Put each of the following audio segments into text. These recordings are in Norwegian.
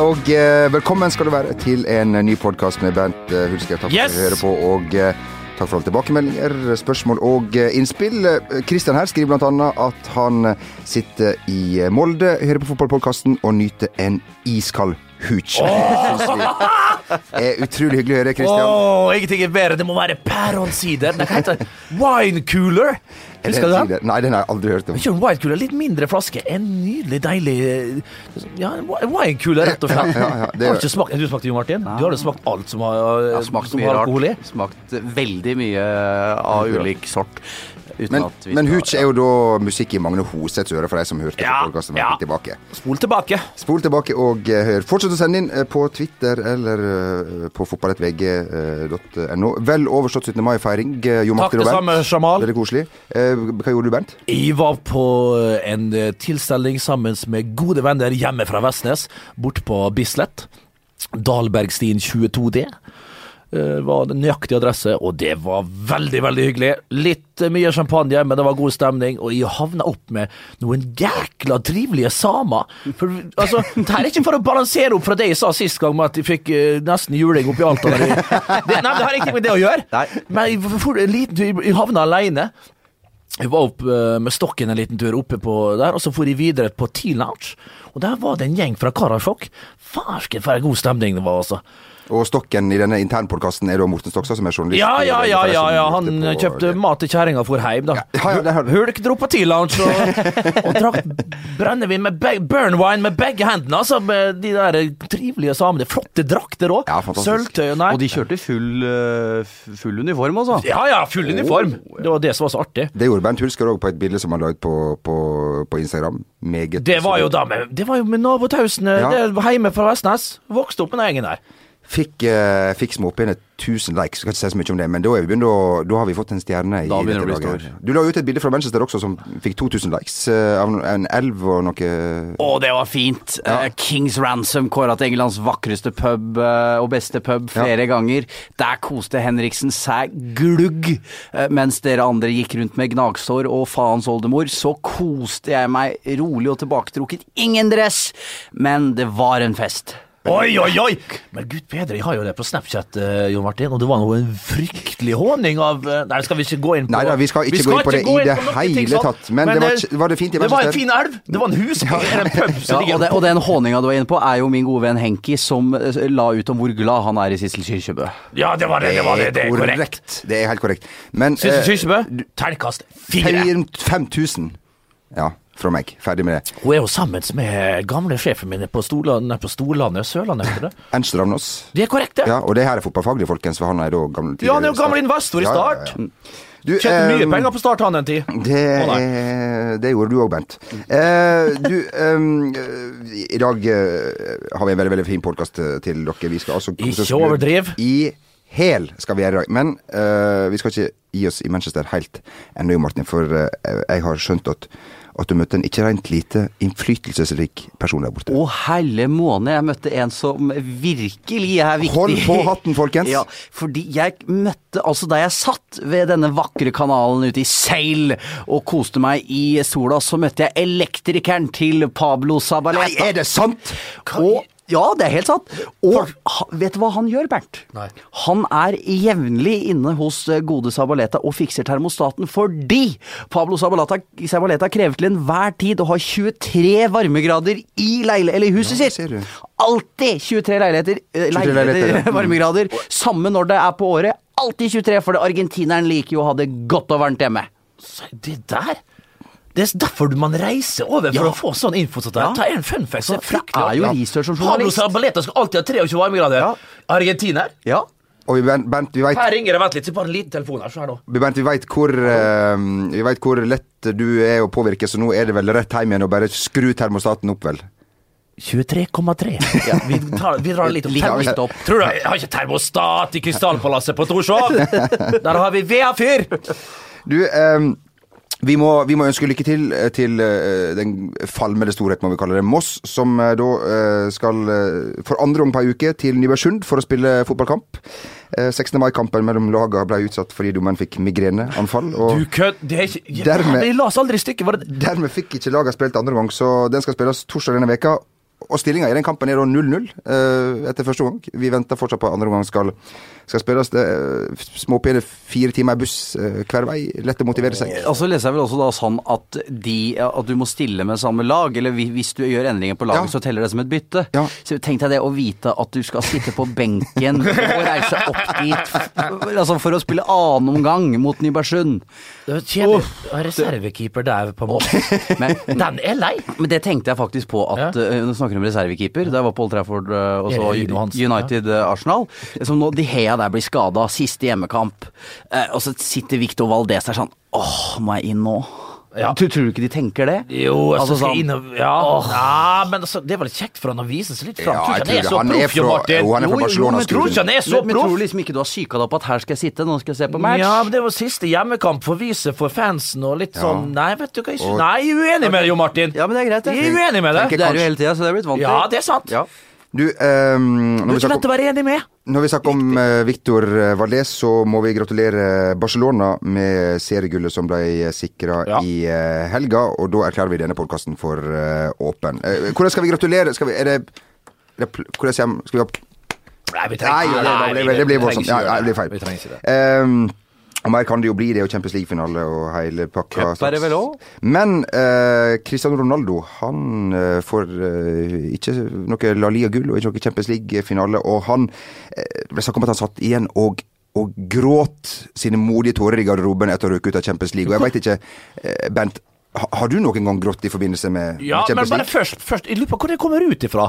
og eh, velkommen skal du være til en ny podkast med Bernt eh, Hulsker. Takk Yes! for at du hører på, og eh, takk for alle tilbakemeldinger, spørsmål og innspill. Kristian her skriver blant annet at han sitter i Molde, hører på fotballpodkasten og nyter en iskald hooch. Oh! er utrolig hyggelig å høre, Christian. Åh, ingenting er bedre. Det må være pæronsider. Det heter wine cooler. Er det Husker du en den? Nei, den har jeg aldri hørt om. Kjører en wine cooler, litt mindre flaske. En nydelig, deilig Ja, en wine cooler, rett og slett. Ja, ja, det- Har du ikke smakt, du smakt det, Jo Martin? Du har jo smakt alt som har, smakt som mye har alkohol i. Smakt veldig mye av ulik sort. Uten Men, men hooch er jo da musikk i Magne Hoseths øre, for de som hørte Ja, på podkasten. ja. tilbake. Spol tilbake. Spol tilbake og eh, hør. Fortsett å sende inn eh, på Twitter eller eh, på fotballettvg.no. Vel overstått 17. mai-feiring. Jo Takk Martin det og samme, Jamal. Veldig koselig. Hva gjorde du, Bernt? Jeg var på en tilstelning sammen med gode venner hjemme fra Vestnes, bort på Bislett. Dalbergstien 22D. Eh, var den nøyaktig adresse, og det var veldig, veldig hyggelig. Litt eh, mye champagne, men det var god stemning, og jeg havna opp med noen jækla trivelige samer. For, altså, det her er ikke for å balansere opp fra det jeg sa sist gang, med at jeg fikk eh, nesten juling oppi Alta. Det, nei, det har ingenting med det å gjøre. Nei. Men jeg, for, en liten, jeg havna aleine. Jeg var opp med stokken en liten tur oppe på der, og så for jeg videre på T-Lounge. Og der var det en gjeng fra Karasjok. Farsken, for en god stemning det var, altså. Og stokken i denne internpodkasten er da Morten Stokstad, som er journalist. Ja, ja, ja, ja, ja. han kjøpte det. mat til kjerringa for heim, da. Ja, ja, det. Hulk dro på T-Lounge og, og drakk brennevin med burn burnwine med begge hendene, altså. Med de der trivelige samene. Flotte drakter òg. Ja. Sølvtøy og nei. Og de kjørte full, eh, full uniform, altså. Ja, ja, full uniform. Det var det som var så artig. Det gjorde Bernt Hulsker òg på et bilde som han la ut på, på, på Instagram. Meget Det var jo da med, det var jo med nabotausene Ja. hjemme fra Vestnes. Vokste opp med den gjengen der. Fikk, uh, fikk småpene 1000 likes, skal ikke si så mye om det, men da, er vi begynt å, da har vi fått en stjerne i Da begynner det å bli stor. Du la ut et bilde fra Manchester også som fikk 2000 likes, Uh, av en elv og noe Å, det var fint. Eh, Kings Ransom kåra til Englands vakreste pub og beste pub flere ganger. Der koste Henriksen seg glugg. Mens dere andre gikk rundt med gnagsår og faens oldemor, så koste jeg meg rolig og tilbaketrukket. Ingen dress, men det var en fest. Oi, oi, oi! Men gud bedre, jeg har jo det på Snapchat, uh, Jon Martin, og det var noe en fryktelig håning av uh, Nei, skal vi ikke gå inn på Nei da, vi skal ikke gå inn på det i det hele tatt, men det var eh, var det fint i Det var en fin elv, det var en hus, eller en pub Ja, og, det, og den håninga du var inne på, er jo min gode venn Henki, som la ut om hvor glad han er i Sissel Kyrkjebø. Ja, det var det, det var det, det er korrekt. Det er helt korrekt. Men Sissel Kyrkjebø, terningkast fire. 5000. Ja, fra meg. Ferdig med det. Hun er jo sammen med gamle sjefen min på Storlandet, på Storlandet, Sørlandet, heter det. Ernst Ravnås. Det er korrekt, det. Ja, og det her er fotballfaglig, folkens, for han er da gammel Ja, han er jo gammel investor i Ja, ja, ja. Start. Du, Tjente mye um, penger på Start han en tid. Det, oh, det gjorde du òg, Bent. Uh, du, eh, i dag uh, har vi en veldig veldig fin podkast til dere. Vi skal altså Ikke overdriv. I hæl skal vi gjøre i dag. Men uh, vi skal ikke gi oss i Manchester helt ennå, Martin. For eh, jeg har skjønt at, at du møtte en ikke rent lite innflytelsesrik person der borte. Å helle måne, jeg møtte en som virkelig er viktig. Hold på hatten, folkens. Ja, fordi jeg møtte Altså, da jeg satt ved denne vakre kanalen ute i Seil og koste meg i sola, så møtte jeg elektrikeren til Pablo Sabaleta. Nei, er det sant?! Og ja, det er helt sant. Og vet du hva han gjør, Bernt? Nei. Han er jevnlig inne hos eh, gode Sabaleta og fikser termostaten fordi Pablo Sabaleta, Sabaleta krever til enhver tid å ha 23 varmegrader i, leile, eller huset Ja, sitt. Alltid 23 leiligheter, eh, 23 leiligheter leiligheter, ja. varmegrader. Samme når det er på året. Alltid 23, for argentineren liker jo å ha det godt og varmt hjemme. Se, Det der det er derfor man reiser over, for Ja. å få sånn info. Sånn. Ja. Ta en fun fact. Så Så det er jo research som Pablo journalist. Zabaleta skal alltid ha 23 varmegrader. Ja. Argentiner. Ja. Og vi, Bent, Bent, vi vet, Her ringer det. Vent litt, så bare en liten telefon her. Så her nå. Bent, vi vet hvor, uh, vi vet hvor lett du er å påvirke, så nå er det vel rett hjem igjen og bare skru termostaten opp, vel? 23,3. Ja, vi, tar- vi drar litt opp. Litt- opp. Tror du jeg har ikke termostat i Krystallpalasset på Torshov? Der har vi vedfyr! Du, ehm, vi, må, vi må ønske lykke til eh, til eh, den falmede storhet, må vi kalle det, Moss, som eh, da skal for andre gang på ei uke til Nybergsund for å spille fotballkamp. Eh, 16. mai-kampen mellom lagene ble utsatt fordi dommeren fikk migreneanfall. Du Og kødd! Det er ikke Dermed- Jeg las aldri stykket. Dermed fikk ikke lagene spilt andre gang, så den skal spilles torsdag denne veka. Og stillinga i den kampen er da 0-0 eh, etter første omgang. Vi venter fortsatt på at andre omgang skal, skal spilles. Det småpene fire timer i buss eh, hver vei. Lett å motivere seg. Og så leser jeg vel også da sånn at, de, at du må stille med samme lag, eller hvis du gjør endringer på laget, Ja. så teller det som et bytte. Ja. Så tenk deg det å vite at du skal sitte på benken og reise opp dit altså for å spille annen omgang mot Nybergsund. Oh, er. Reservekeeper der, på en måte. Men, Den er lei! men det tenkte jeg faktisk på at Ja. Snakker om reservekeeper. Da jeg var på Old Trafford eh, og så United eh, Arsenal. Som nå De Hea der blir skada, siste hjemmekamp. Eh, og så sitter Victor Valdez der sånn Åh, må jeg inn nå? Ja. Du tror du ikke de tenker det? Jo, altså, Altså, sånn- inn og Ja, ja men altså, det er vel kjekt for han å vise seg litt fram. Ja, Tror jeg ikke han er så proff, jo, Martin. jo, han er fra Jo, jo, men tror han er så Men, men tror liksom ikke du har psyka deg opp at her skal jeg sitte, nå skal jeg se på match? Ja, men det var siste hjemmekamp for vise for fansen og litt sånn Nei, vet du hva jeg Nei, jeg er uenig med deg, Jo Martin. Ja, men det er greit. Jeg er uenig med deg. Det er jo hele tida, så det er blitt vant til. Ja, det er sant. Du, um, når, vi snakker om, være enig med. når vi snakker om uh, Victor eh, Valdez, så må vi gratulere Barcelona med seriegullet som ble sikra Ja. i uh, helga. Og da erklærer vi denne podkasten for uh, åpen. Eh, hvordan skal vi gratulere? Skal vi, er det, er det Hvordan skal vi ha Nei, vi Nei, ikke det, det, det blir voldsomt. Ja, ja, det blir feil. Vi trenger ikke det. Ehm, og mer kan det jo bli. Det er jo Champions League-finale og hele pakka. Cup er det vel også? Men eh, Cristiano Ronaldo han eh, får eh, ikke noe La Liga-gull og ikke noe Champions League-finale. Og han eh, ble snakk om at han satt igjen og og gråt sine modige tårer i garderoben etter å rykke ut av Champions League. Og jeg veit ikke, eh, Bent, har du noen gang grått i forbindelse med, med Ja, men bare først, først Jeg lurer på hvor det kommer ut ifra.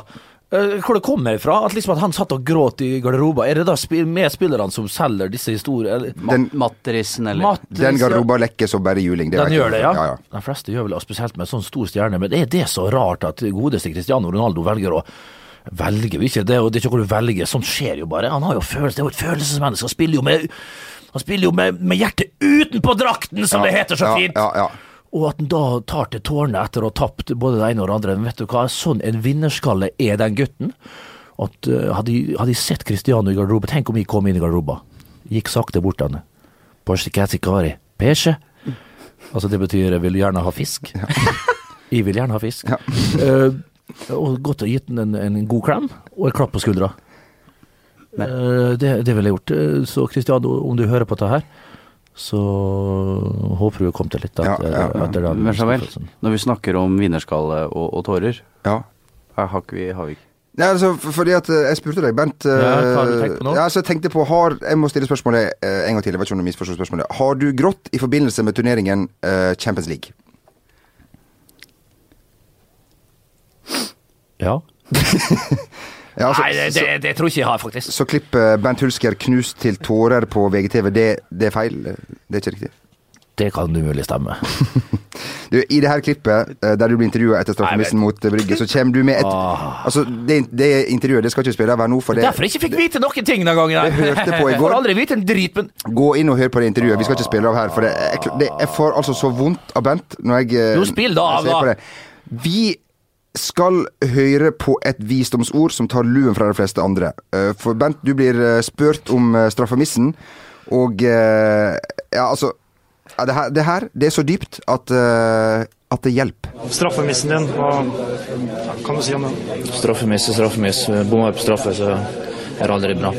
Eh, hvor det kommer fra? At liksom at han satt og gråt i garderoben. Er det da med medspillerne som selger disse historiene? Den- Matrisen, eller Matrisen, Den garderoba lekker som bare juling. Det Den gjør det, ja. ja, ja. De fleste gjør vel det, spesielt med en sånn stor stjerne. Men er det så rart at godeste Cristiano Ronaldo velger å velge jo ikke det, og det er ikke hvor du velger. Sånt skjer jo bare. Han har jo følelse, det er jo et følelsesmenneske. Han spiller jo med Han spiller jo med, med hjertet utenpå drakten, som det heter så ja, fint. Ja, ja. Og at han da tar til tårene etter å ha tapt både det ene og det andre. Men vet du hva, sånn en vinnerskalle er den gutten. At uh, hadde, jeg- sett Cristiano i garderoben Tenk om jeg kom inn i garderoben. Gikk sakte bort til han. Pesje. Altså det betyr jeg vil gjerne ha fisk. jeg vil gjerne ha fisk. Ja. uh, og gått og gitt den en, en god klem og en klapp på skuldra. Uh, det, det ville jeg gjort. Eh, Så Cristiano, om du hører på dette her, så håper du kom til litt etter, ja, ja. etter den Men Jamel, når vi snakker om vinnerskalle og, og tårer, ja. her har ikke vi, har vi ikke Nei, altså, fordi at eh, Jeg spurte deg, Bent. eh, Ja, hva har du tenkt på nå? Ja, altså, jeg tenkte på har, Jeg må stille spørsmålet eh, en gang til. Jeg vet ikke om du misforstår spørsmålet. Har du grått i forbindelse med turneringen eh, Champions League? Ja. Ja, altså, Nei, det, det, det tror ikke jeg har, faktisk. så klippet Bent Hulsker knust til tårer på VGTV, det, det er feil? Det er ikke riktig? Det kan umulig stemme. Du, I det her klippet, eh, der du blir intervjua etter straffemissen mot eh, Brygge, så kommer du med et Ah. Altså, det, det intervjuet det skal ikke spille av nå, for det Derfor jeg ikke fikk vite noen ting den gangen. Det hørte på i Jeg går. får aldri vite en drit, men Gå inn og hør på det intervjuet. Vi skal ikke spille av her, for det, jeg, det, jeg får altså så vondt av Bent når jeg nå spill da jeg ser på det. Vi skal høre på et visdomsord som tar luen fra de fleste andre. Eh, For Bent, du blir eh, spurt om eh, straffemissen, og Ja, altså det, her, det her det er så dypt at, at det hjelper. Straffemissen din, hva kan du si om den? Straffemiss er straffemiss. Bommer på straffe, så er det aldri bra.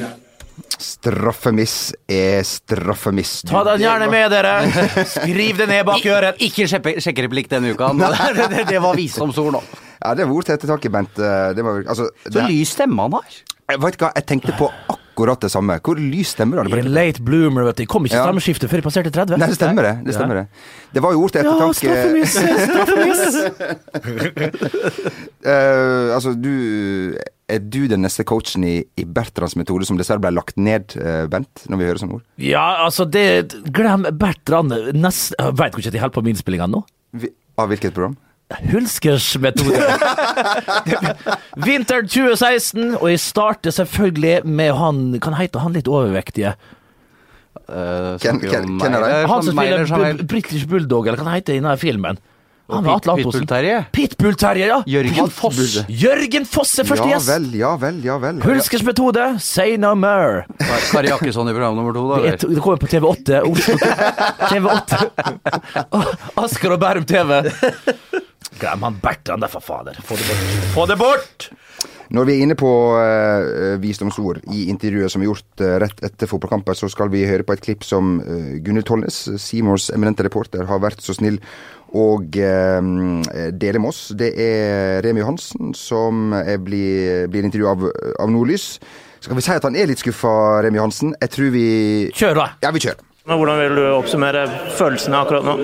Straffemiss er straffemiss. Ta den gjerne med dere. Skriv det ned bak øret. Ikke sjekke- sjekkereplikk denne uka. det, det, det var visdomsord nå. Ja, det var ord til ettertanke, Bent. Eh, Det var, altså, Så lys stemme han har. jeg vet hva, jeg tenkte på akkurat det samme. Hvor lys stemmer han? En late bloomer, vet du. Kom ikke stemmeskiftet før jeg passerte 30. Nei, det stemmer det. Det stemmer det. Det var jo ord til Ja, ettertanke. straffemiss. straffemiss. uh, altså, du Er du den neste coachen i, i Bertrands metode, som dessverre ble lagt ned, eh, Bent, når vi hører sånne ord? Ja, altså, det Glem Bertrand. Nest, jeg vet ikke at de holder på med innspillinga nå. Vi, av hvilket program? Hulskers metode. Vinteren 2016, og jeg starter selvfølgelig med han Kan hete han litt overvektige? Uh, Hvem- hvem er det? Han som spiller Bu- British Bulldog, eller hva han heter i denne filmen? Han var Atle Antonsen. Pitbull-Terje. Pitbull-Terje, ja. Jørgen Foss. Jørgen Foss er første ja gjest. vel, ja vel, ja vel. Hulskers metode, say no more. Kari Jakkesson i program nummer to, da. Det, det kommer på TV8. Oslo TV8. Asker og Bærum TV. Glem han Bertrand, da, for fader. Få det bort. Få det bort! Når vi er inne på uh, visdomsord i intervjuet som er gjort uh, rett etter fotballkamper, så skal vi høre på et klipp som uh, Gunhild Tollnes, Seymours eminente reporter, har vært så snill og dele med oss. Det er Remi Johansen som blir, blir intervjua av, av Nordlys. Skal vi si at han er litt skuffa, Remi Johansen? Jeg tror vi Kjører! Ja, vi kjører. Hvordan vil du oppsummere følelsene akkurat nå?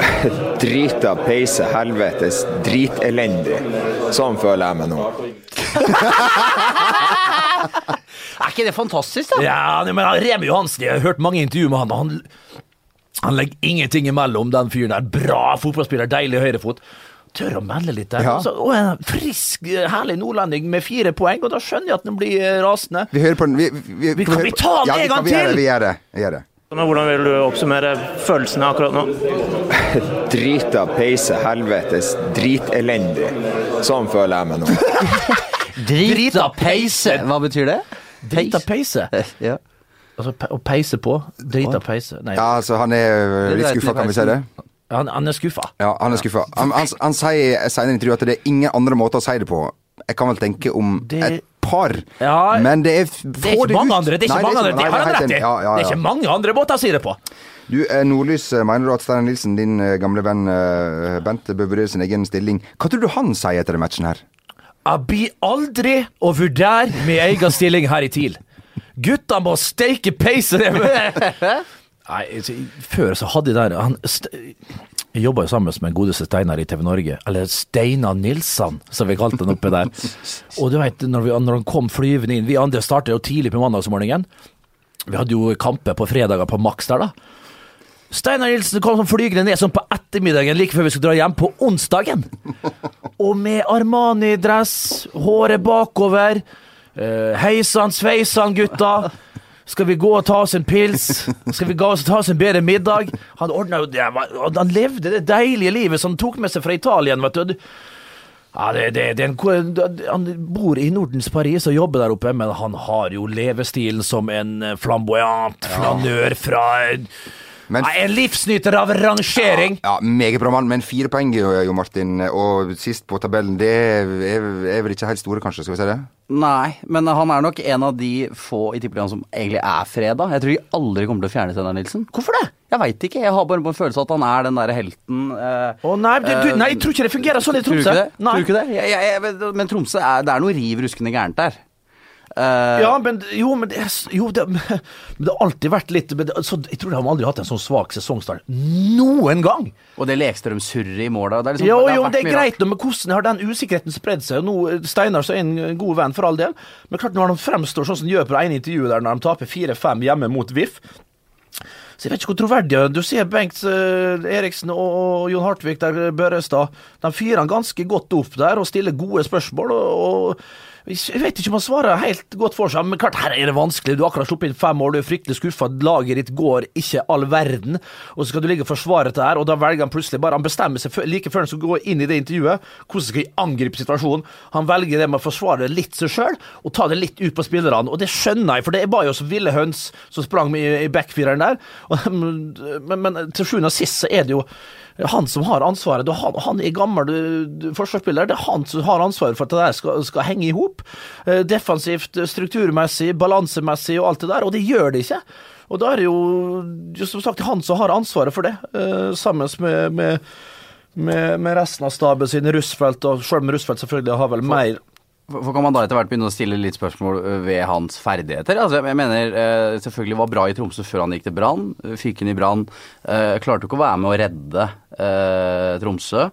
Drita peise helvetes dritelendig. Sånn føler jeg meg nå. Er ikke det fantastisk, da? Ja, men Remi Johansen, jeg har hørt mange intervjuer med han. han han legger ingenting imellom, den fyren der. Bra fotballspiller, deilig høyrefot. Tør å melde litt der. Ja. Altså, og en frisk, herlig nordlending med fire poeng, og da skjønner jeg at han blir eh, rasende. Vi hører på den. Vi, vi, Vi- kan vi ta den ja, en vi gang vi gjør det, til? Vi gjør det. Vi gjør det. Hvordan vil du oppsummere følelsene akkurat nå? Drita peise helvetes dritelendig. Sånn føler jeg meg nå. Drita peise. Hva betyr det? Drita peise. Ja. Altså, pe å peise på. Drita peise. Nei, Ja, altså, han er øh, litt skuffa, kan vi si det? han, han er skuffa. Ja, han er skuffa. Han, han, han sier senere i intervjuet at det er ingen andre måter å si det på. Jeg kan vel tenke om Det- et par, Ja, men det er Det er ikke mange andre. Det er ikke mange andre. Det har han rett i. Ja, ja, Det er ikke mange andre båter å si det på. Du, eh, Nordlys, eh, mener du at Steinar Nilsen, din eh, gamle venn Bent, bør vurdere sin egen stilling? Hva tror du han sier etter matchen her? Jeg blir aldri å vurdere min egen stilling her i TIL. Gutta må steike peisen! det Nei, altså, før så hadde jeg der han, Jeg jobba jo sammen med godeste Steinar i TV Norge, eller Steinar Nilsson, som vi kalte han oppe der. Og du vet, når, når han kom flyvende inn Vi andre startet jo tidlig på mandagsmorgenen. Vi hadde jo kamper på fredager på Max der, da. Steinar Nilsen kom som flygende ned sånn på ettermiddagen like før vi skulle dra hjem på onsdagen. Og med Armani-dress, håret bakover. Uh, heisan sveisan, gutta. Skal vi gå og ta oss en pils? Skal vi gå og ta oss en bedre middag? Han ordna jo det, Han levde det deilige livet som han tok med seg fra Italia. Vet du. Ja, det, det, det en, han bor i Nordens Paris og jobber der oppe, men han har jo levestilen som en flamboyant flanør fra Men- Nei, En livsnyter av rangering! Ja, Meget bra mann, men fire poeng, jo, jo Martin. Og sist på tabellen, det er, er vel ikke helt store, kanskje? Skal vi si det? Nei, men han er nok en av de få i Tippeligaen som egentlig er freda. Jeg tror de aldri kommer til å fjerne Steinar Nilsen. Hvorfor det? Jeg veit ikke. Jeg har bare en følelse av at han er den derre helten. eh, Å nei, du, du, nei, jeg tror ikke det fungerer sånn i Tror du Tromsø. ikke det? Nei. Tror du ikke det? Jeg, jeg, jeg, men Tromsø er, det er noe riv ruskende gærent der. Eh, Ja, men jo, men det, jo, det, men det har alltid vært litt men det, så, Jeg tror de har aldri hatt en sånn svak sesongstart noen gang. Og det Lekstrøm-surret i er, liksom, Jo, jo, det er greit, men hvordan har den usikkerheten spredd seg? Og Nå, Steinar så er en god venn, for all del, men klart når de fremstår sånn som de gjør på det ene intervjuet der, når de taper 4-5 hjemme mot VIF så jeg vet ikke hvor troverdig er. Du ser Bengt eh, Eriksen og, Jon Hartvig der, eh, Børrestad. De fyrer han ganske godt opp der og stiller gode spørsmål. og, og jeg vet ikke om han svarer helt godt for seg, men klart her er det vanskelig. Du har akkurat sluppet inn fem mål, du er fryktelig skuffa, laget ditt går ikke all verden. Og så skal du ligge og forsvare dette her, og da velger han plutselig bare Han bestemmer seg like før han skal gå inn i det intervjuet, hvordan skal jeg angripe situasjonen. Han velger det med å forsvare litt seg sjøl, og ta det litt ut på spillerne. Og det skjønner jeg, for det var jo så ville høns som sprang i, i backfireren der. Men, men til sjuende og sist så er det jo han som har ansvaret. Du, Han, han er gammel forsvarsspiller. Det er han som har ansvaret for at det der skal, skal henge i hop. Eh, defensivt, strukturmessig, balansemessig og alt det der, og det gjør det ikke. Og da er det jo, jo som sagt han som har ansvaret for det, eh, sammen med, med, med, med resten av staben sin, Russfeldt, og selv om Russfeldt selvfølgelig har vel mer For kan man da etter hvert begynne å stille litt spørsmål ved hans ferdigheter? Altså, jeg mener eh, selvfølgelig var bra i Tromsø før han gikk til Brann. Eh, Fikk inn i Brann. Klarte ikke å være med å redde Tromsø.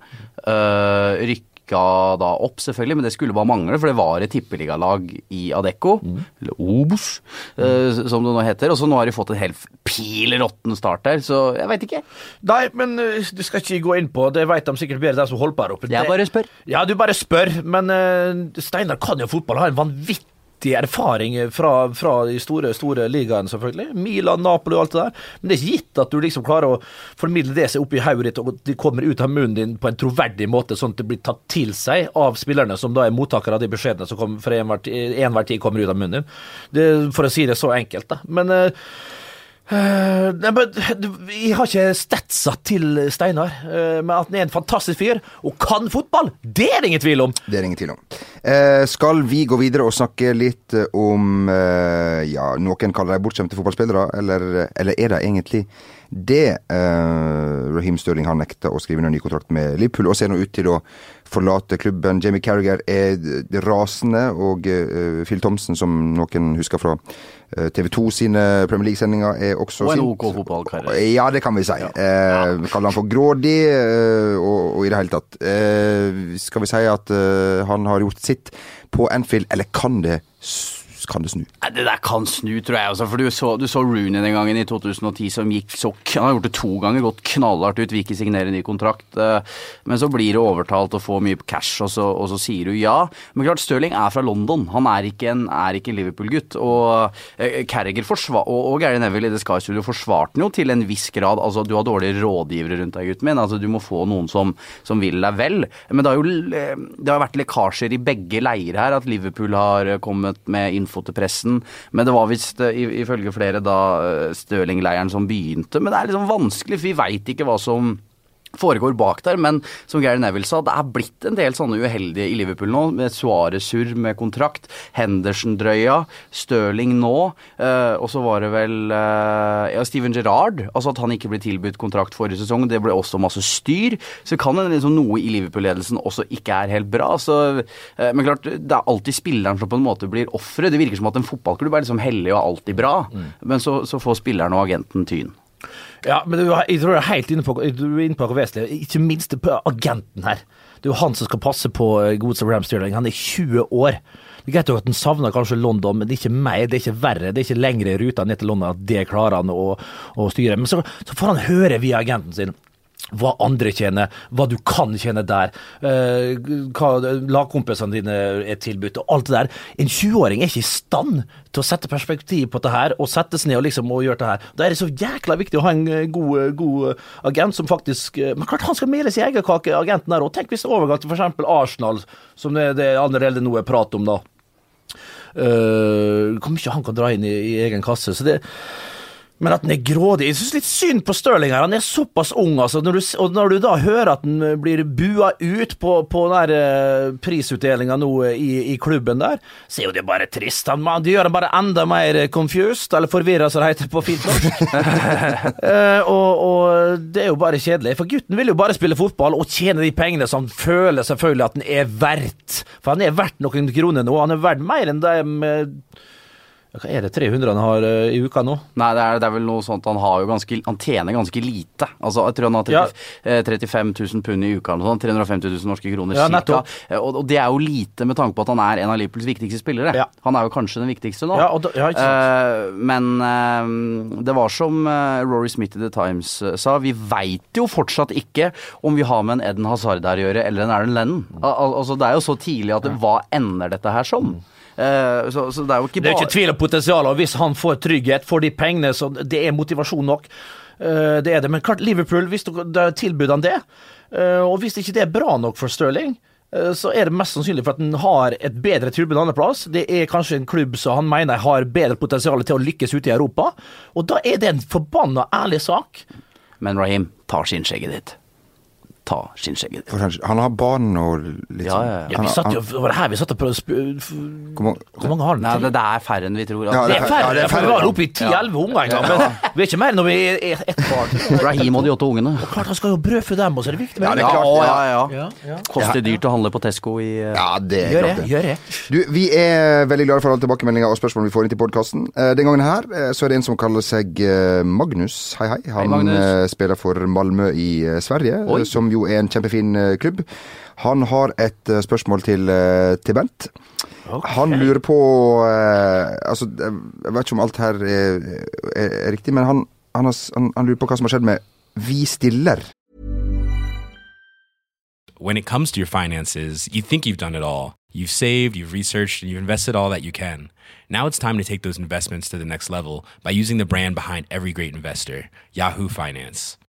Eh, rykka da opp, selvfølgelig, men det skulle bare mangle, for det var et tippeligalag i Adecco, eller Obos, eh, som det nå heter. Og så nå har de fått en helt pil råtten start der, så jeg veit ikke. Nei, men eh, du skal ikke gå inn på Det vet de sikkert bedre, de som holder på her oppe. Jeg bare spør. Ja, du bare spør, men eh, Steinar kan jo fotball, har en vanvittig erfaring fra, fra de store store ligaene, selvfølgelig. Milan, Napoli og alt det der. Men det er ikke gitt at du liksom klarer å formidle det seg opp i hodet ditt, og at de kommer ut av munnen din på en troverdig måte, sånn at det blir tatt til seg av spillerne, som da er mottakere av de beskjedene som kommer fra enhver tid kommer ut av munnen din. Det, for å si det så enkelt, da. Men eh, Eh, Eh, jeg har ikke statsa til Steinar, uh, men at han er en fantastisk fyr og kan fotball, det er det ingen tvil om! Det er ingen tvil om. Uh, skal vi gå videre og snakke litt om Ja, noen kaller dem bortskjemte fotballspillere, eller, eller er det egentlig det? Eh, Raheem Stirling har nekta å skrive under ny kontrakt med Liverpool og ser nå ut til å forlate klubben. Jamie Carriger er rasende, og eh, Phil Thomsen, som noen husker fra eh, TV 2 sine Premier League-sendinger, er også Og en sint. OK fotballkarriere. Ja, det kan vi si. Eh, vi kaller han for grådig, eh, og, og i det hele tatt. Eh, skal vi si at eh, han har gjort sitt på Anfield, eller kan det, s- kan det snu? Det der kan snu, tror jeg også. For du så, du så Rooney den gangen i 2010 som gikk så Han har gjort det to ganger, gått knallhardt ut, vil ikke signere ny kontrakt. eh, Men så blir du overtalt og får mye cash, og så, og så sier du ja. Men klart, Stirling er fra London. Han er ikke en, en Liverpool-gutt. Og Carriger forsvar, og, og Gary Neville i The Sky Studio forsvarte den jo til en viss grad. Altså, du har dårlige rådgivere rundt deg, gutten min. Altså, du må få noen som, som vil deg vel. Men det har jo eh, det har vært lekkasjer i begge leirer her. At Liverpool har eh, kommet med info til pressen. Men det var visst eh, ifølge flere da eh, Stirling-leiren som begynte. Men det er liksom vanskelig, for vi veit ikke hva som foregår bak der, men som Gary Neville sa, det er blitt en del sånne uheldige i Liverpool nå, med Suárez-surr med kontrakt, Henderson-drøya, Stirling nå, eh, og så var det vel eh, ja, Steven Gerrard, altså at han ikke ble tilbudt kontrakt forrige sesong, det ble også masse styr, så kan det liksom noe i Liverpool-ledelsen også ikke er helt bra, så, eh, men klart, det er alltid spilleren som på en måte blir offeret, det virker som at en fotballklubb er liksom hellig og alltid bra, men så, så får spilleren og agenten tyn. Ja, men du, jeg tror jeg er helt inne på, inne på vesentlig. Ikke minst på agenten her. Det er jo han som skal passe på eh, godeste Ram Stirling. Han er 20 år. Det er greit at han savner kanskje London, men det er ikke mer, det er ikke verre. Det er ikke lengre ruta ned til London at det klarer han å, å styre. Men så, så får han høre via agenten sin hva andre tjener, hva du kan tjene der, eh, hva lagkompisene dine er tilbudt, og alt det der. En 20-åring er ikke i stand til å sette perspektiv på det her, og sette seg ned og liksom og gjøre det her. Da er det så jækla viktig å ha en eh, god, god agent som faktisk eh, Men klart han skal mele sin egen kake, agenten der òg. Tenk hvis er overgang til f.eks. Arsenal, som det, det allerede nå er prat om, da. Uh, hvor mye han kan dra inn i, i egen kasse. Så det men at den er grådig Jeg syns litt synd på Stirling her. Han er såpass ung, altså. Når du, og når du da hører at han blir bua ut på, på den der eh, prisutdelinga nå eh, i, i klubben der, så er jo det bare trist. Han, man- det gjør han bare enda mer confused, eller forvirra, som det heter på fint norsk. Eh, og, og det er jo bare kjedelig. For gutten vil jo bare spille fotball og tjene de pengene som han føler selvfølgelig at han er verdt. For han er verdt noen kroner nå. Han er verdt mer enn de eh, Hva er det 300 han har uh, i uka nå? Nei, det er, det er vel noe sånt han har jo ganske Han tjener ganske lite. Altså, jeg tror han har 30, Ja. eh, 35 000 pund i uka eller noe sånt. 350 000 norske kroner Ja, ca. Eh, Og, og det er jo lite med tanke på at han er en av Liverpools viktigste spillere. Ja. Han er jo kanskje den viktigste nå. Ja, og da-. Eh, men uh, det var som eh, Rory Smith i The Times eh, sa, vi veit jo fortsatt ikke om vi har med en Eden Hazard her å gjøre, eller en Erlend Lennon. Al al altså, det er jo så tidlig at hva ender dette her som? Eh, så, så det er jo ikke Det er ikke tvil om potensialet, hvis han får trygghet, får de pengene, så det er motivasjon nok. Eh, Det er det. Men klart, Liverpool, hvis det da tilbyr han det, eh, og hvis ikke det er bra nok for Stirling, så er det mest sannsynlig for at han har et bedre tilbud andreplass. Det er kanskje en klubb som han mener har bedre potensial til å lykkes ute i Europa. Og da er det en forbanna ærlig sak. Men Raheem, ta skinnskjegget ditt. Ta skinnskjegget ditt. For han, har barn og litt sånn. ja, ja. Ja, vi satt jo, det var det her vi satt og prøvde Hvor mange- har han? Nei, det, det er færre enn vi tror. Ja, Altså, Det er færre, Ja, det er for færre, vi var oppe i 10-11 unger en gang, men vi er ikke mer når vi er ett barn. Rahim og de åtte ungene. Klart han skal jo brødfø dem, og så er det viktig med Ja, det er Ja, ja. ja, ja. Ja, Koster dyrt å handle på Tesco i eh, Ja, det er Gjør klart det, gjør det. Du, Vi er veldig glade for alle tilbakemeldinger og spørsmål vi får inn til podkasten. Den gangen her eh, så er det en som kaller seg eh, Magnus. Hei, hei. Han hei, eh, spiller for Malmö i eh, Sverige, Oi. eh, som jo er en kjempefin eh, klubb. Han har et eh, spørsmål til, eh, til Bent. Han lurer på Altså, jeg vet ikke om alt her er, er, er riktig, men han, han, har, han, han lurer på hva som har skjedd med Vi stiller. when it comes to your finances, you think you've done it all. You've saved, you've researched, and you've invested all that you can. Now it's time to take those investments to the next level by using the brand behind every great investor, Yahoo Finance.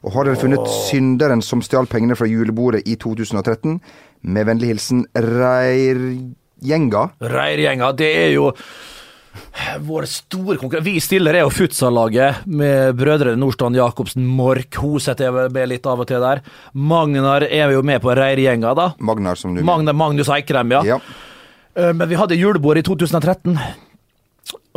Og har dere funnet synderen som stjal pengene fra julebordet i 2013? Med vennlig hilsen Reirgjenga. Reirgjenga, det er jo vår store konkurrent. Vi stiller er jo futsallaget med brødrene Nordstrand Jacobsen, Mork, Hoseth er med litt av og til der. Magnar er jo med på Reirgjenga, da. Magnar, som du Magnar Magnus Eikrem, ja. Ja. Eh, Men vi hadde julebord i 2013.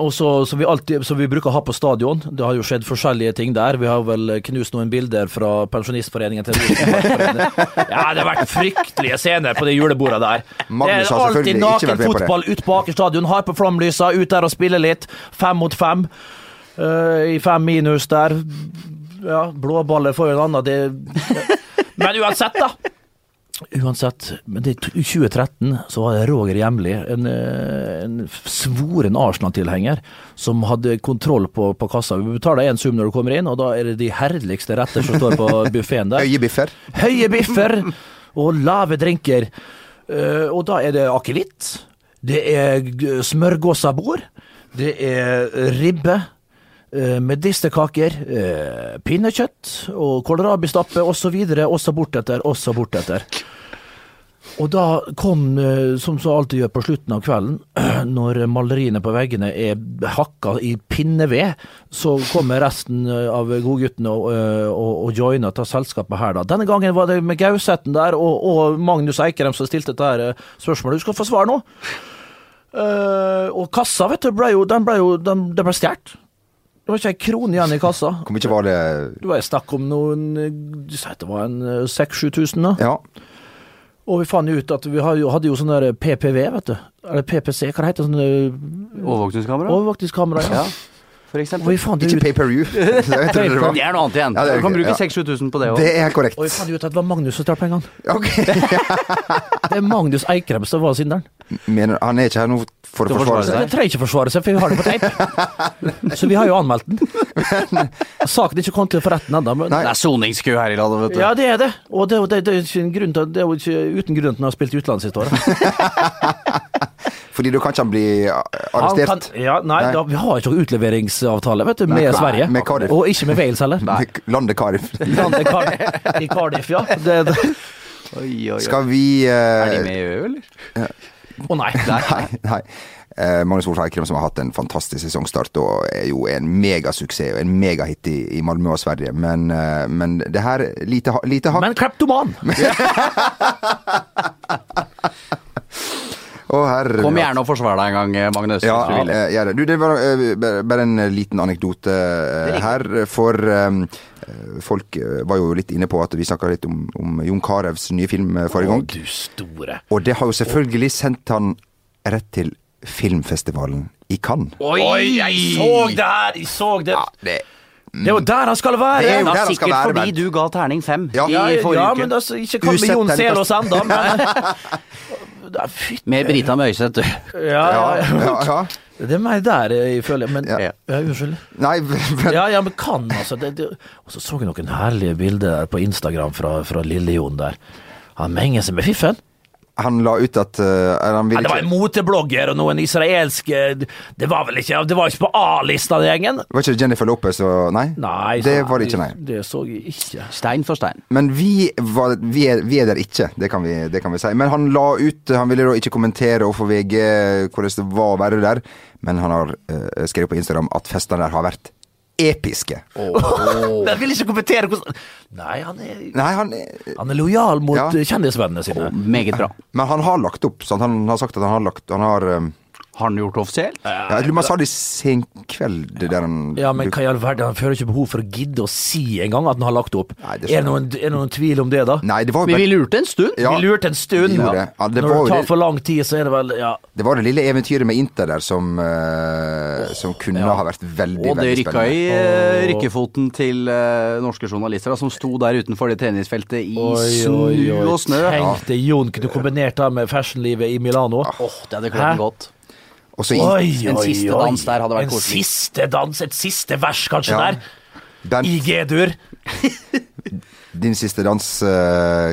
Og så, som, vi alltid, som vi bruker å ha på stadion. Det har jo skjedd forskjellige ting der. Vi har vel knust noen bilder fra Pensjonistforeningen til Ja, det har vært fryktelige scener på de julebordet der. Magnus det er alltid naken det. fotball ute på Aker stadion. Har på flomlysa, ut der og spiller litt. Fem mot fem. Uh, I fem minus der. Ja, blåballer får jo en annen det, Men uansett, da. Uansett, men det, i 2013 så var det Roger Hjemli, en, eh, en svoren Arsenal-tilhenger, som hadde kontroll på, på kassa. Vi betaler én sum når du kommer inn, og da er det de herligste retter som står på buffeen der. Høye biffer. Høye biffer og lave drinker. Eh, og da er det akevitt, det er smørgåsabord, det er ribbe. Eh, Medisterkaker, eh, pinnekjøtt og kålrabistappe osv. Også bortetter, også bortetter. Og da kom, eh, som så alltid gjør på slutten av kvelden, når maleriene på veggene er hakka i pinneved, så kommer resten av godguttene og, og, og joiner til selskapet her, da. Denne gangen var det med Gauseten der og, og Magnus Eikrem som stilte dette spørsmålet. Du skal få svar nå. Og kassa, vet du, ble jo, den ble jo den, den ble stjålet. Det var ikke ei krone igjen i kassa. Hvor mye var det Det var snakk om noen eh, Du sa det var en 6000-7000, da. Ja. Og vi fant jo ut at vi hadde jo, sånn der PPV, vet du. Eller PPC, hva det heter sånn eh, Overvåkningskamera? Overvåkningskamera? Ja. Jo Ikke ut pay per view. Jeg det Det er noe annet igjen. Ja, er du kan bruke ja. 6000-7000 på det òg. Det er korrekt. Oi, fant ut at det var Magnus som stjal pengene. Okay. Det er Magnus Eikrem som var synderen. Mener, han er ikke her nå for å forsvare seg? det trenger ikke forsvare seg, for vi har det på teip. Så vi har jo anmeldt den. Saken er ikke kommet til retten ennå. men- Det er soningskø her i landet, vet du. Ja, det er det. Og det, det, det, er ikke grunn til, det er jo ikke uten grunn til at han har spilt utenlands siste året. Fordi da kan ikke han bli Han arrestert? kan- Ja, nei, Nei. Da, vi har ikke noen utleveringsavtale vet du, med Nei, Sverige. med Cardiff. Og ikke med Wales heller. Landet Cardiff. Landet Cardiff, I Cardiff, ja. Det, det. Oi, oi, oi. Skal vi Er de eh, med i EU, eller? Å nei. Nei. nei. Eh, Magnus Wolff Eikrem som har hatt en fantastisk sesongstart og er jo en megasuksess og en megahit i, i Malmö og Sverige. Men, eh, men det her lite, ha- lite hakk. Men kleptoman! Herre Kom gjerne og forsvar deg en gang, Magnus. Ja, hvis du vil. eh, det. Du, det var eh, bare- en liten anekdote eh, her. For um, folk var jo litt inne på at vi snakka litt om, om Jon Carews nye film forrige gang. Å, du store. Og det har jo selvfølgelig sendt han rett til filmfestivalen i Cannes. Oi, jeg så det her! Jeg så det. Ja, Det, Det er jo der han skal være! Det er jo der han skal sikkert være, fordi Bernt. du ga terning fem Ja. i forrige ja uke. men altså, ikke kall meg Jon Selås ennå, men Fytti Med Brita Møyseth, du. ja, ja, ja, ja, ja. Det er meg der jeg føler Men Ja. ja, unnskyld. Nei, men Ja, ja, men kan altså det, det. Og så så jeg noen herlige bilder der på Instagram fra, fra Lille-Jon der. Han menger seg med fiffen. Han la ut at uh, han Ja, det var en moteblogger og noen israelske Det var vel ikke Det var ikke på A-lista, den gjengen? Var ikke Jennifer Lopez og Nei? Nei, Det nei, var det ikke, nei. Det så jeg ikke. Stein for stein. Men vi, var, vi, er, vi er der ikke, det kan, vi, det kan vi si. Men han la ut Han ville da ikke kommentere overfor VG hvordan det var å være der, men han har uh, skrevet på Instagram at festene der har vært episke. Jeg vil ikke kommentere hvordan Nei, han er, Nei, han er, han er lojal mot Ja. eh, kjendisvennene sine. Meget bra. Men han har lagt opp. Sant? Han har sagt at han har lagt Han har um, Har han gjort det offisielt? ja, Jeg tror man sa det i sen kveld, det der han Ja, men hva i all verden, han føler ikke behov for å gidde å si engang at han har lagt opp. Nei, det er, noen, er det noen tvil om det, da? Nei, det var Men vi lurte en stund. Ja. Vi lurte en stund. Ja. det. Ja, det Når var det tar det- for lang tid, så er det vel Ja. Det var det lille eventyret med Inter der som, uh, som kunne ha vært veldig, Og det veldig rykka i uh, rykkefoten til uh, norske journalister da, som sto der utenfor det treningsfeltet i snu og snø. Tenk det, Jon kunne kombinert det med fashionlivet i Milano. Åh, det hadde klart godt. Og så Oi, En oi, siste oi. dans der hadde vært koselig. En siste dans, et siste vers kanskje Ja. der. Den, I G-dur. din siste dans uh,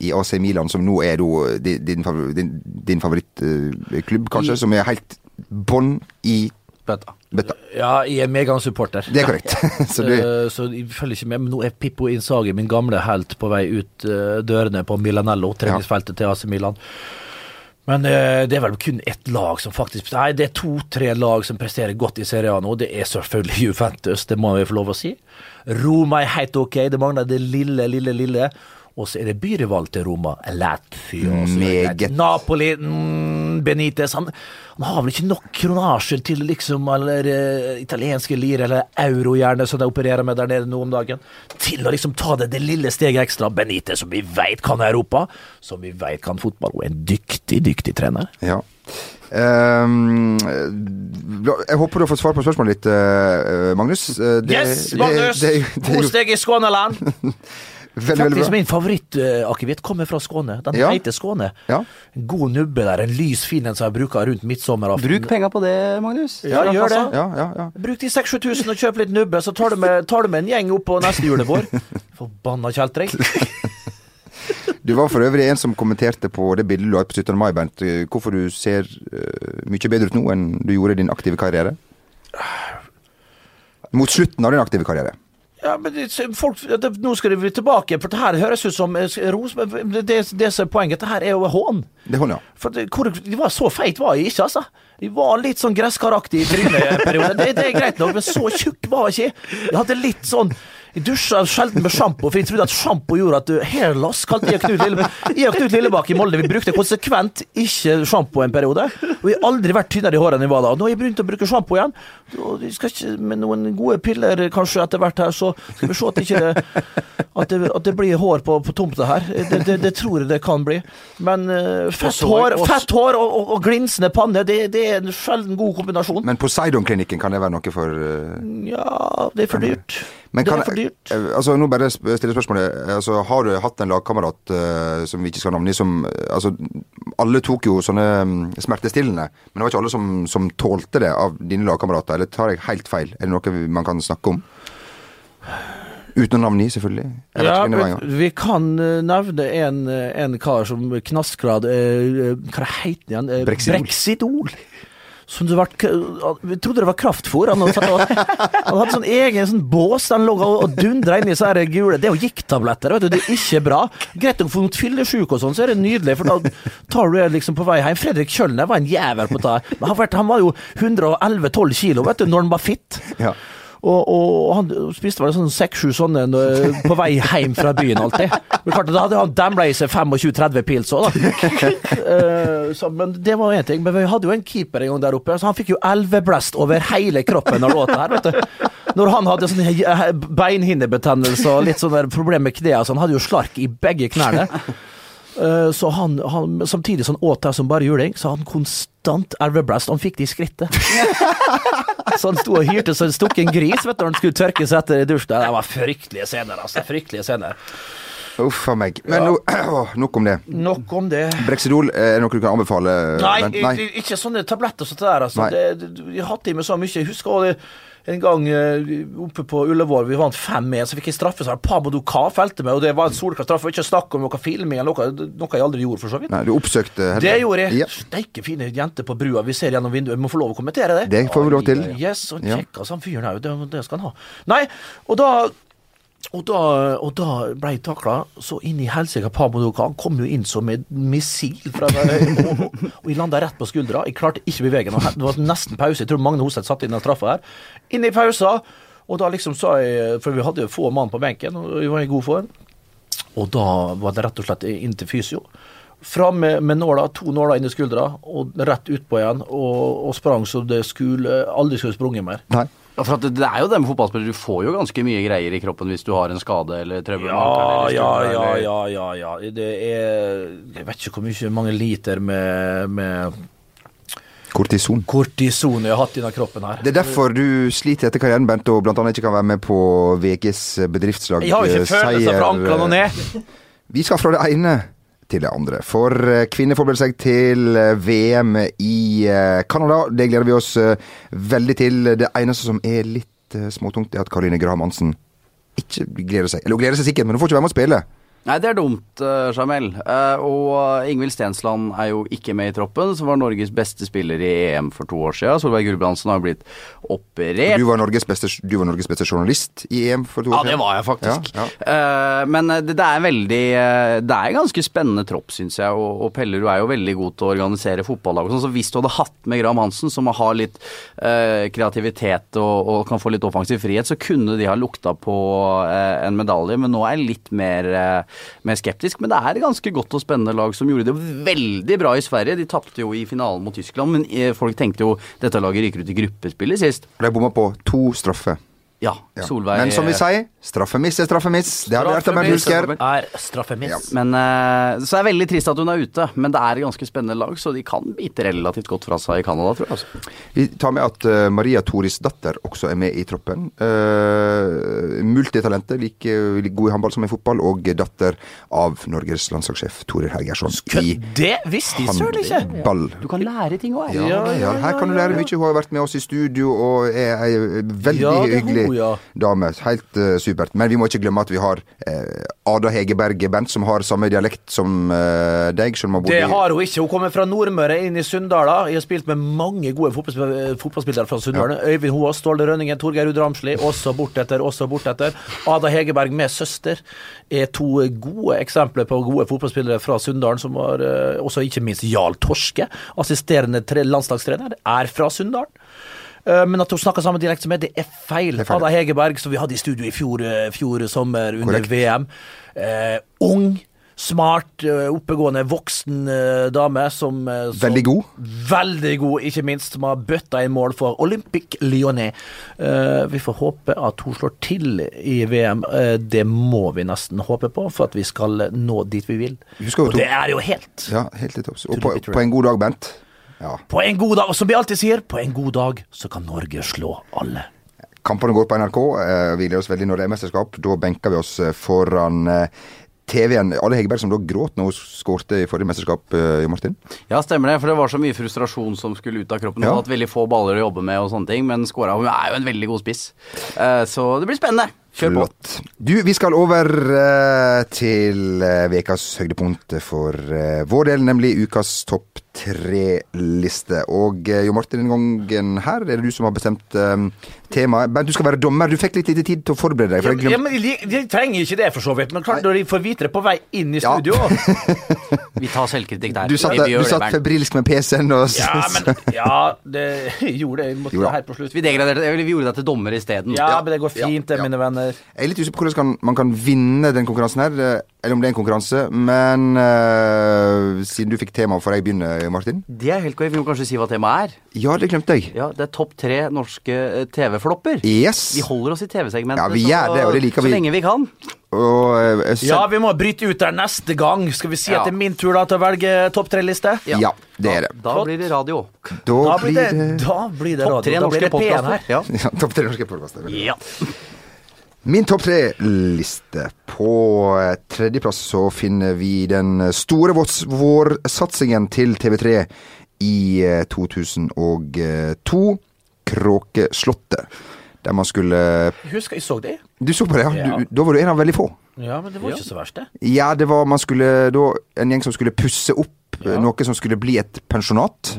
i AC Milan, som nå er da din, din, favor- din, din favorittklubb, kanskje, som er helt bånn i Bøtta. bøtta. Ja, jeg er medgangssupporter. Det er korrekt. så du, uh, så jeg følger ikke med, men nå er Pippo Insagi, min gamle helt, på vei ut uh, dørene på Milanello, treningsfeltet til AC Milan. Men eh, det er vel kun ett lag som faktisk Nei, det er to-tre lag som presterer godt i Serie A nå. Det er selvfølgelig Juventus, det må vi få lov å si. Roma er helt ok, det mangler det lille, lille, lille. Og så er det byrival til Roma, Latvia. så er greit. Meget. Napoli, mm, Benitez han, han har vel ikke nok kronasjer til liksom eller uh, italienske lir eller euro gjerne, som de opererer med der nede nå om dagen, til å liksom ta det det lille steget ekstra. Benitez, som vi veit kan Europa, som vi veit kan fotball, og en dyktig, dyktig trener. ja. Um, jeg håper du har fått svar på spørsmålet ditt, eh, Magnus. Eh, det- yes, Magnus! det- det jo Kos deg i Skåneland! veldig, Faktisk veldig min favorittakevitt kommer fra Skåne. Den Ja. heter Skåne. Ja. En god nubbe der, en lys fin en som jeg bruker rundt midtsommeraften. Bruk penger på det, Magnus. Ja, gjør det. Ja, ja, ja. Bruk de 6000-7000 og kjøp litt nubbe, så tar du med, tar du med en gjeng opp på neste julebord. Forbanna kjeltring. Du var for øvrig en som kommenterte på det bildet du har på 17. mai, Bernt. eh, Hvorfor du ser uh, mye bedre ut nå enn du gjorde i din aktive karriere? Mot slutten av din aktive karriere. Ja, men det, folk, det, Nå skal de tilbake, for det her høres ut som eh, ros, det, det, det som er poenget, det her er jo hån. Det hån, ja. For det, hvor, de var Så feit var jeg ikke, altså. De var litt sånn gresskaraktig i trynet en periode. Det, det er greit nok, men så tjukk var jeg ikke. Jeg hadde litt sånn Jeg dusja sjelden med sjampo, for jeg trodde at sjampo gjorde at du Hair loss, kalte jeg Knut Lille, jeg Knut Lillebakk i Molde. Vi brukte konsekvent ikke sjampo en periode. Og jeg har aldri vært tynnere i håret enn jeg var da. Og nå har jeg begynt å bruke sjampo igjen. Og vi skal ikke med noen gode piller kanskje etter hvert her, så skal vi se at ikke det at det, at det blir hår på, på tomta her. Det, det, det tror jeg det kan bli. Men uh, fett hår, fett hår og, og, og glinsende panne, det, det er en sjelden god kombinasjon. Men Poseidon-klinikken, kan det være noe for uh, Ja, det er for dyrt. Men det er for dyrt. eh, altså nå bare stille spørsmålet. Altså, har du hatt en lagkamerat uh, som vi ikke skal navngi, som eh, altså, Alle tok jo sånne mm, smertestillende, men det var ikke alle som, som tålte det av dine lagkamerater. Eller tar jeg helt feil? Er det noe man kan snakke om? Uten å navngi, selvfølgelig. Ja, men vi kan eh, nevne en, eh, en kar som knaskgrad eh, Hva heter han? Eh, Brexitol. Brexitol. Som det var, vi trodde det var kraftfôr. Han, hadde- han hadde sånn egen sånn bås den lå og, og dundra inni her gule Det er jo gikttabletter, vet du. Det er ikke bra. Greit nok for noen fyllesyke og sånn, så er det nydelig, for da tar du det liksom på vei hjem. Fredrik Kjølner var en jævel på det. Han var jo 111-12 kilo, vet du, når han var fitt. Ja. Og, og han spiste vel sånn seks-sju sånne på vei hjem fra byen alltid. Men klart, Da hadde han damla i seg 25-30 pils òg, da. Eh, så, men det var én ting. Men vi hadde jo en keeper en gang der oppe, så han fikk jo elveblest over hele kroppen av låta her, vet du. Når han hadde sånn beinhinnebetennelse og litt sånn problemer med knærne, så han hadde jo slark i begge knærne. Eh, Så han, han, samtidig som han åt det som bare juling, så han konstant elveblast. Han fikk det i skrittet. så han sto og hyrte som en gris vet du, når han skulle tørke seg etter i dusjen. Det var fryktelige scener, altså. Fryktelige scener. Uff a meg. Men nå, åh, nok om det. Nok om det. Brexidol, er det noe du kan anbefale? Nei, men, i- i- ikke sånne tabletter som det der. Altså. Det, det, jeg har hatt i meg så mye. Jeg husker også det, en gang eh, oppe på Ullevål, vi vant 5-1, så fikk jeg straffe. Så Pamodo Ka felte meg, og det var en solklar straffe. Ikke snakk om noe filming eller noe, noe jeg aldri gjorde, for så vidt. Nei, du oppsøkte Helge. Det gjorde jeg. Ja. Steike fine jenter på brua vi ser gjennom vinduet. Jeg må få lov å kommentere det. Det får vi lov til. Yes, og kjekkas kjekk altså, han fyren òg. Det, det skal han ha. Nei, og da og da, og da ble jeg takla så inn i helsike Pamodoka. Han kom jo inn som et missil. Fra, og, og, jeg landa rett på skuldra. Jeg klarte ikke å bevege meg. Det var nesten pause. Jeg tror Magne Hoseth satt inn den straffa her. Inn i pausa, og da liksom sa jeg For vi hadde jo få mann på benken, og vi var i god form. Og da var det rett og slett inn til fysio. Fram med, med nåla, to nåler inn i skuldra, og rett utpå igjen. Og, og sprang så det skulle aldri skulle sprunget mer. Nei. Ja, for at det, det er jo det med fotballspillere, du får jo ganske mye greier i kroppen hvis du har en skade eller trøbbel. Ja, eller ja, ja, ja, ja, ja. Det er Jeg vet ikke hvor mye mange liter med, med Kortison. kortison jeg har hatt i denne kroppen her. Det er derfor du sliter etter karrieren, Bent, og annet ikke kan være med på VGs bedriftslag. Jeg har jo ikke følelser fra anklene og ned. Vi skal fra det ene til det andre. For eh, kvinner forbereder seg til eh, VM i eh, Canada. Det gleder vi oss veldig til. Det eneste som er litt småtungt, er at Karoline Graham Hansen ikke gleder seg. Eller hun gleder seg sikkert, men hun får ikke være med å spille. Nei, det er dumt, uh, Jamel. Eh, og Ingvild Stensland er jo ikke med i troppen, som var Norges beste spiller i EM for to år siden. Solveig Gulbrandsen har blitt operert. Du var Norges beste, du var Norges beste journalist i EM for to år siden. Ja, det var jeg faktisk. Ja, ja. men det, det er veldig eh, Det er en ganske spennende tropp, syns jeg. Og, og Pellerud er jo veldig god til å organisere fotballag. og sånn, Så hvis du hadde hatt med Graham Hansen, som har litt eh, kreativitet og, og kan få litt offensiv frihet, så kunne de ha lukta på eh, en medalje. Men nå er jeg litt mer, eh, mer skeptisk. Men det er et ganske godt og spennende lag som gjorde det veldig bra i Sverige. De tapte jo i finalen mot Tyskland, men eh, folk tenkte jo dette laget ryker ut i gruppespillet sist. De bomma på to straffer. Ja, Ja. Solveig Men som vi sier, straffemiss er straffemiss. Det har vi lært av Bernt Hulsker. Er straffemiss. Men, eh, så er det veldig trist at hun er ute, men det er et ganske spennende lag, så de kan bite relativt godt fra seg i Canada, tror jeg. Altså. Vi tar med at eh, Maria Toris datter også er med i troppen. Uh, multitalentet, like, like god i håndball som i fotball, og datter av Norges landslagssjef Torir Hergersson i Det visste jeg søren ikke! håndball. Du kan lære ting òg. Ja, ja, her kan du lære mye. Hun har vært med oss i studio og er ei veldig Ja, hyggelig ja. dame. Helt uh, supert. Men vi må ikke glemme at vi har uh, Ada Hegeberg Bent, som har samme dialekt som uh, deg. Har Det har hun ikke. Hun kommer fra Nordmøre, inn i Sunndala. Jeg har spilt med mange gode fotballspillere, fotballspillere fra Sunndalen. Øyvind Hoaas, Ståle Rønningen, Torgeir Ruud Ramsli. Også bortetter, også bortetter. Ada Hegeberg med søster er to gode eksempler på gode fotballspillere fra Sunndalen, som var eh, også ikke minst Jarl Torske, assisterende landslagstrener, er fra Sunndalen. Eh, Men at hun snakker samme dialekt som meg, det er feil. Det. Ada Hegerberg, som vi hadde i studio i fjor, eh, fjor sommer under Korrekt. VM. Eh, ung, smart, eh, oppegående, voksen dame som, som Veldig god. Veldig god, ikke minst, som har bøtta inn mål for Olympic Lyonnais. Eh, vi får håpe at hun slår til i VM. Eh, det må vi nesten håpe på, for at vi skal nå dit vi vil. Og det er jo helt Ja, helt litt. Og på, på en god dag, Bent. Ja. På en god dag, og som vi alltid sier, på en god dag så kan Norge slå alle. Kampene går på NRK. eh, Vi gleder oss veldig når det er mesterskap. Da benker vi oss eh, foran eh, TV-en. Alle Hegerberg som da gråt når hun skårte i forrige mesterskap, Jo Martin. Ja, stemmer det, for det var så mye frustrasjon som skulle ut av kroppen. Hun Ja. har hatt veldig få baller å jobbe med og sånne ting, men skåra Hun er jo en veldig god spiss. Eh, Så det blir spennende. Kjør på. Flott. Du, vi skal over til ukas høydepunkt for vår del, nemlig ukas topp tre-liste. Og eh, Jo Martin, denne gangen her er det du som har bestemt uh, temaet. Bent, du skal være dommer. Du fikk litt lite tid til å forberede deg. For jeg Ja, men de, de trenger ikke det, for så vidt. Men klart, når de får vite det på vei inn i Ja. studio Vi tar selvkritikk der. Du satt, Vi du satt febrilsk med PC-en og Ja, men Ja, det gjorde det. Vi måtte Jo helt på slutt. Vi vi gjorde deg til dommer isteden. Ja, men det går fint, det, ja. mine venner. Jeg er litt usikker på hvordan man kan vinne den konkurransen her. Eller om det er en konkurranse. Men uh, siden du fikk temaet, får jeg begynne, Martin? Det er helt korrekt. Vi må kanskje si hva temaet er. Ja, det glemte jeg. Ja, Det er topp tre norske eh, TV-flopper. Yes. Vi holder oss i TV-segmentet Ja, vi gjør det, og det liker vi. så lenge vi kan. Og uh, så- Ja, vi må bryte ut der neste gang. Skal vi si Ja. at det er min tur da til å velge topp tre-liste? ja. det er det. Da blir det radio. Da, Da blir det, da blir det Topp tre radio. Da blir norske det P1 podkaster. Ja. Ja, topp tre norske podkaster. ja. Min topp tre-liste. På eh, tredjeplass så finner vi den store vårs- vårsatsingen til TV3 i eh, 2002. Kråkeslottet. Der man skulle Jeg husker jeg så det. Du så på det, ja? Ja. Du, da var du en av veldig få. Ja, men det var ikke så verst, det. Ja, det var man skulle da En gjeng som skulle pusse opp ja. noe som skulle bli et pensjonat.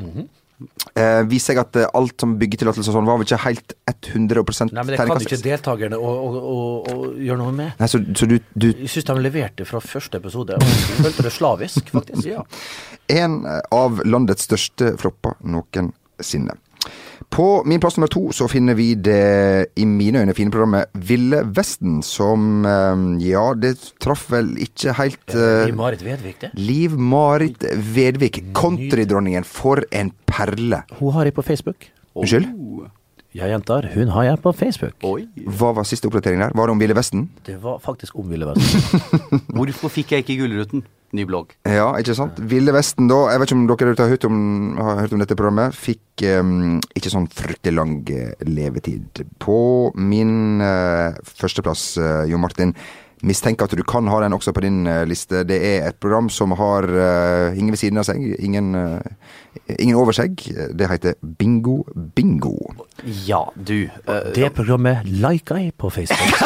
Eh, viser seg at eh, alt som byggetillatelse og sånn, var vel ikke helt 100 Nei, men det kan ikke deltakerne å, å, å, å gjøre noe med. Nei, så, så du, du Jeg syns de leverte fra første episode. og følte det slavisk, faktisk. Ja. En av landets største flopper noensinne. På min plass nummer to så finner vi det i mine øyne fine programmet Ville Vesten, som eh, Ja, det traff vel ikke helt uh, Liv-Marit Vedvik, det. Liv-Marit Vedvik, countrydronningen. For en perle. Hun har jeg på Facebook. Unnskyld? Ja, jenter, hun har jeg på Facebook. Oi. Hva var siste oppdatering der? Var det om Ville Vesten? Det var faktisk om Ville Vesten. Hvorfor fikk jeg ikke Gullruten? Ny blogg. Ja, ikke sant? Ville Vesten, da Jeg vet ikke om dere har hørt om, har hørt om dette programmet. Fikk um, ikke sånn fryktelig lang eh, levetid. På min uh, førsteplass, uh, Jo Martin, mistenker at du kan ha den også på din uh, liste. Det er et program som har ingen ved siden av seg, ingen, ingen over seg. Det heter Bingo Bingo. Ja, du. Uh, Det programmet liker jeg på Facebook.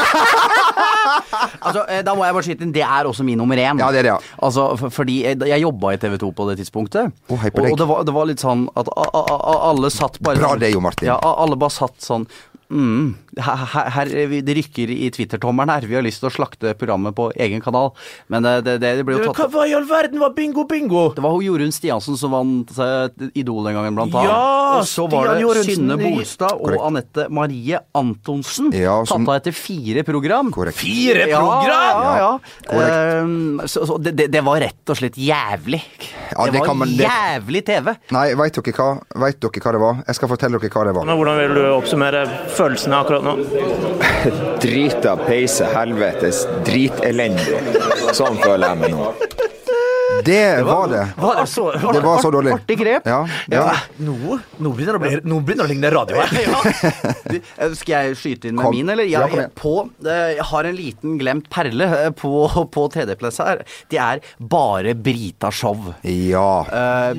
altså, eh, da må jeg bare skyte inn, det er også min nummer én. Ja, det er det, ja. Altså, for, fordi jeg, jeg jobba i TV 2 på det tidspunktet. Oh, hei på og, deg. og det, var, det var litt sånn at a, a, a, alle satt bare Bra sånn- det, Jo Martin. Ja, alle bare satt sånn Mm, her, her, her, det rykker i Twitter-tommelen her. Vi har lyst til å slakte programmet på egen kanal. Men det, det, det, det ble jo tatt hva i all verden var bingo bingo? Det var hun Jorunn Stiansen som vant eh, Idol den gangen, blant annet. Ja, og så var Stian det Jorunsen Synne Bolstad og. Anette Marie Antonsen. Ja, som- Tatt av etter fire program. Korrekt. Fire program?! Ja, ja. Korrekt. Ehm, så så det, det, var rett og slett jævlig. Ja, det, det var man- jævlig TV. Nei, veit dere hva? Vet dere hva det var? Jeg skal fortelle dere hva det var. Men Hvordan vil du oppsummere følelsene akkurat nå? Drita peise helvetes dritelendig. Sånn føler jeg meg nå. Det var det. Var det, så, Det var så dårlig. Artig grep. Ja, ja. Nå, nå begynner det å bli å ligne radio her. Du, eh, skal jeg skyte inn med Kom. min, eller? Ja, Jeg, på, eh, jeg har en liten glemt perle eh, på, på tredjeplass her. Det er bare Brita-show. Ja.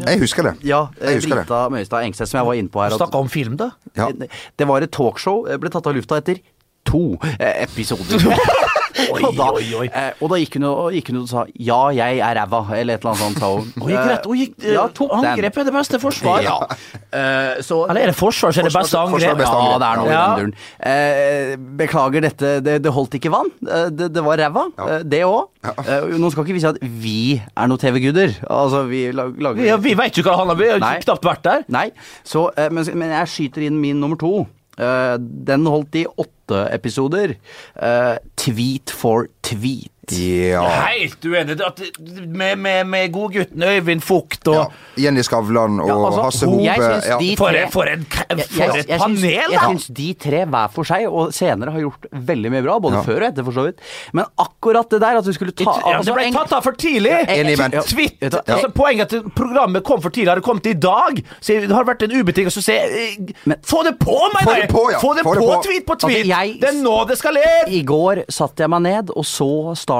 Jeg husker det. Ja, Jeg husker. Brita Møystad Engstedt, som jeg var inne på her. Snakka om film, da. Ja. Det- var et talkshow, ble tatt av lufta etter to eh, episoder. og, da, oi, oi. eh, og da gikk hun, og, gikk hun og sa 'ja, jeg er ræva', eller et eller annet sånt, sa hun. Og gikk rett. og gikk, Eh, ja, tok den. angrep er det beste forsvar. Ja. Eh, så Eller er det forsvar som er det beste angrep? ja, det er noe Ja. i den duren. Eh, beklager dette, det, det holdt ikke vann. Eh, det, det var ræva, ja. det òg. Eh, nå skal ikke vi si at vi er noen TV-guder. Altså, vi lag- lager Ja, vi veit jo hva det handler om, vi har knapt vært der. Nei, så, eh, men, men jeg skyter inn min nummer to. Eh, den holdt i åtte episoder. Eh, tweet for tweet. Ja. Helt uenig. At, med med, med godgutten Øyvind Fugt og ja. Jenny Skavlan og Ja, altså, Hasse Hope. jeg synes Ja. de- For, tre- en- for, en, for Jeg- jeg- et jeg syns- da! Jeg syns de tre hver for seg, og senere har gjort veldig mye bra. Både Ja. før og etter, for så vidt. Men akkurat det der at du skulle ta Ja, det ble tatt av for tidlig! Ja. altså Poenget er at programmet kom for tidlig, har det kommet i dag. Så det har vært en ubetinget suksess. Eh, Men- Få det på, Få det på, ja. Få det Få på, det på. tweet på Altså, tweet! jeg- Det er nå det skal leve! I går satte jeg meg ned og så starten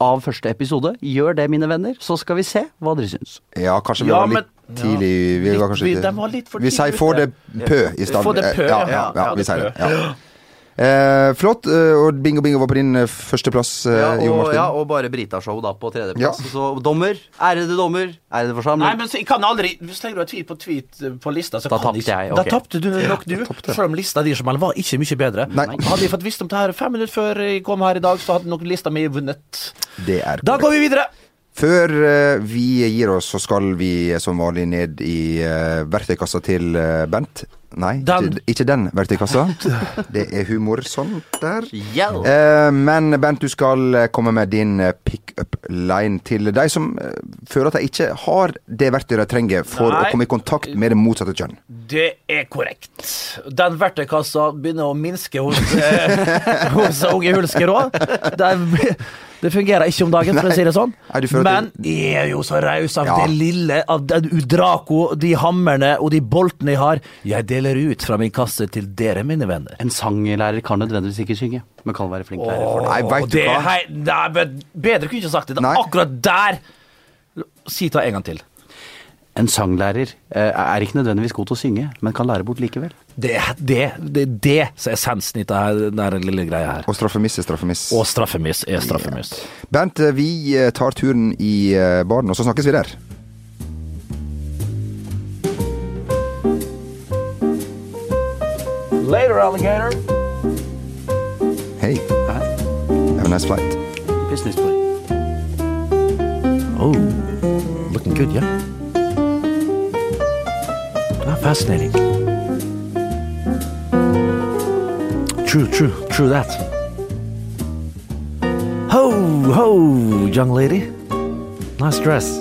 av første episode. Gjør det, mine venner, så skal vi se hva dere syns. Ja, kanskje vi Ja, var men- litt tidlig Vi var kanskje vi- var litt for Vi sier tidlig få det pø i stedet. Få det pø, ja. ja. ja, Ja, vi det sier pø. det. Ja. Eh, flott. eh, og Bingo Bingo var på din eh, førsteplass, eh, Ja, Jo og, Martin. ja, og bare Brita-show da på tredjeplass. Ja. Så dommer, ærede dommer, ærede forsamling. Nei, men så, jeg kan aldri Hvis du har tweet på tweet på lista, så Da kan ikke jeg, Da tapte du nok, du. Selv om lista di som var ikke mye bedre. Nei. Hadde jeg fått visst om det her fem minutter før jeg kom her i dag, så hadde nok lista mi vunnet. Det er Da går vi videre. Før vi gir oss, så skal vi som vanlig ned i uh, verktøykassa til uh, Bent. Nei, Den. Ikke, ikke den verktøykassa. Det er humor sånn der. Eh, men Bent, du skal eh, komme med din eh, pick up-line til de som eh, føler at de ikke har det verktøyet de trenger for Nei. å komme i kontakt med det motsatte kjønn. Det er korrekt. Den verktøykassa begynner å minske hos, hos unge hulsker òg. Det, fungerer ikke om dagen, for å si det sånn. Nei, Men jeg er jo så rause av Ja. det lille, av den Udraco, de hammerne og de boltene jeg har. Jeg deler ut fra min kasse til dere, mine venner. En sanglærer kan nødvendigvis ikke synge, men kan være flink lærer for det. Nei, vet du det, hva? hei, det bedre kunne ikke sagt det. det Nei. er akkurat der Si det en gang til. En sanglærer eh, er ikke nødvendigvis god til å synge, men kan lære bort likevel. Det er det, det, er det som er essensen i denne lille greia her. Og straffemiss er straffemiss. Og straffemiss er straffemiss. Bernt, eh, vi eh, tar turen i baren, og så snakkes vi der. Later, alligator. Hei. Have a nice flight. Business flight Oh, looking good, yeah? Fascinating. True, true, true that. Ho, ho, young lady. Nice dress.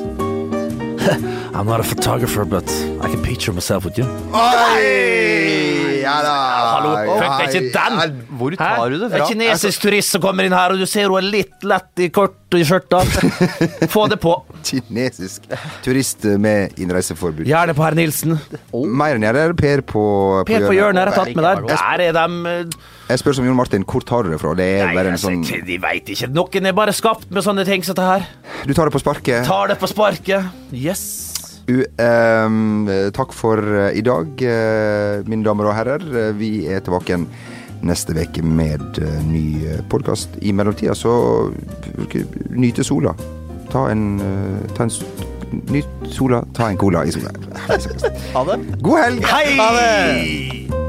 I'm not a photographer, but I can picture myself with you. Oi! Ja da! Hallo, funker ikke den? Hvor tar du det Det er fra? kinesisk turist som kommer inn her, og du ser hun er litt lett i kort i skjørta. Få det på. Kinesisk turist med innreiseforbud. Gjerne på herr Nilsen. Mer enn er Per på, Per på hjørnet rett attmed der. Der er de Jeg spør som Jon Martin, hvor tar du det fra? Det er Nei, bare en altså, sånn De veit ikke. Noen er bare skapt med sånne ting som dette her. Du tar det på sparket. Tar det på sparket. Yes. U, ehm, takk for eh, i dag, eh, mine damer og herrer. Eh, Vi er tilbake igjen neste uke med uh, ny podkast. I mellomtida så nyte sola. Ta en, eh, ta en Nyt sola, ta en cola i sola. Ha det. God helg! Hei! Ha det!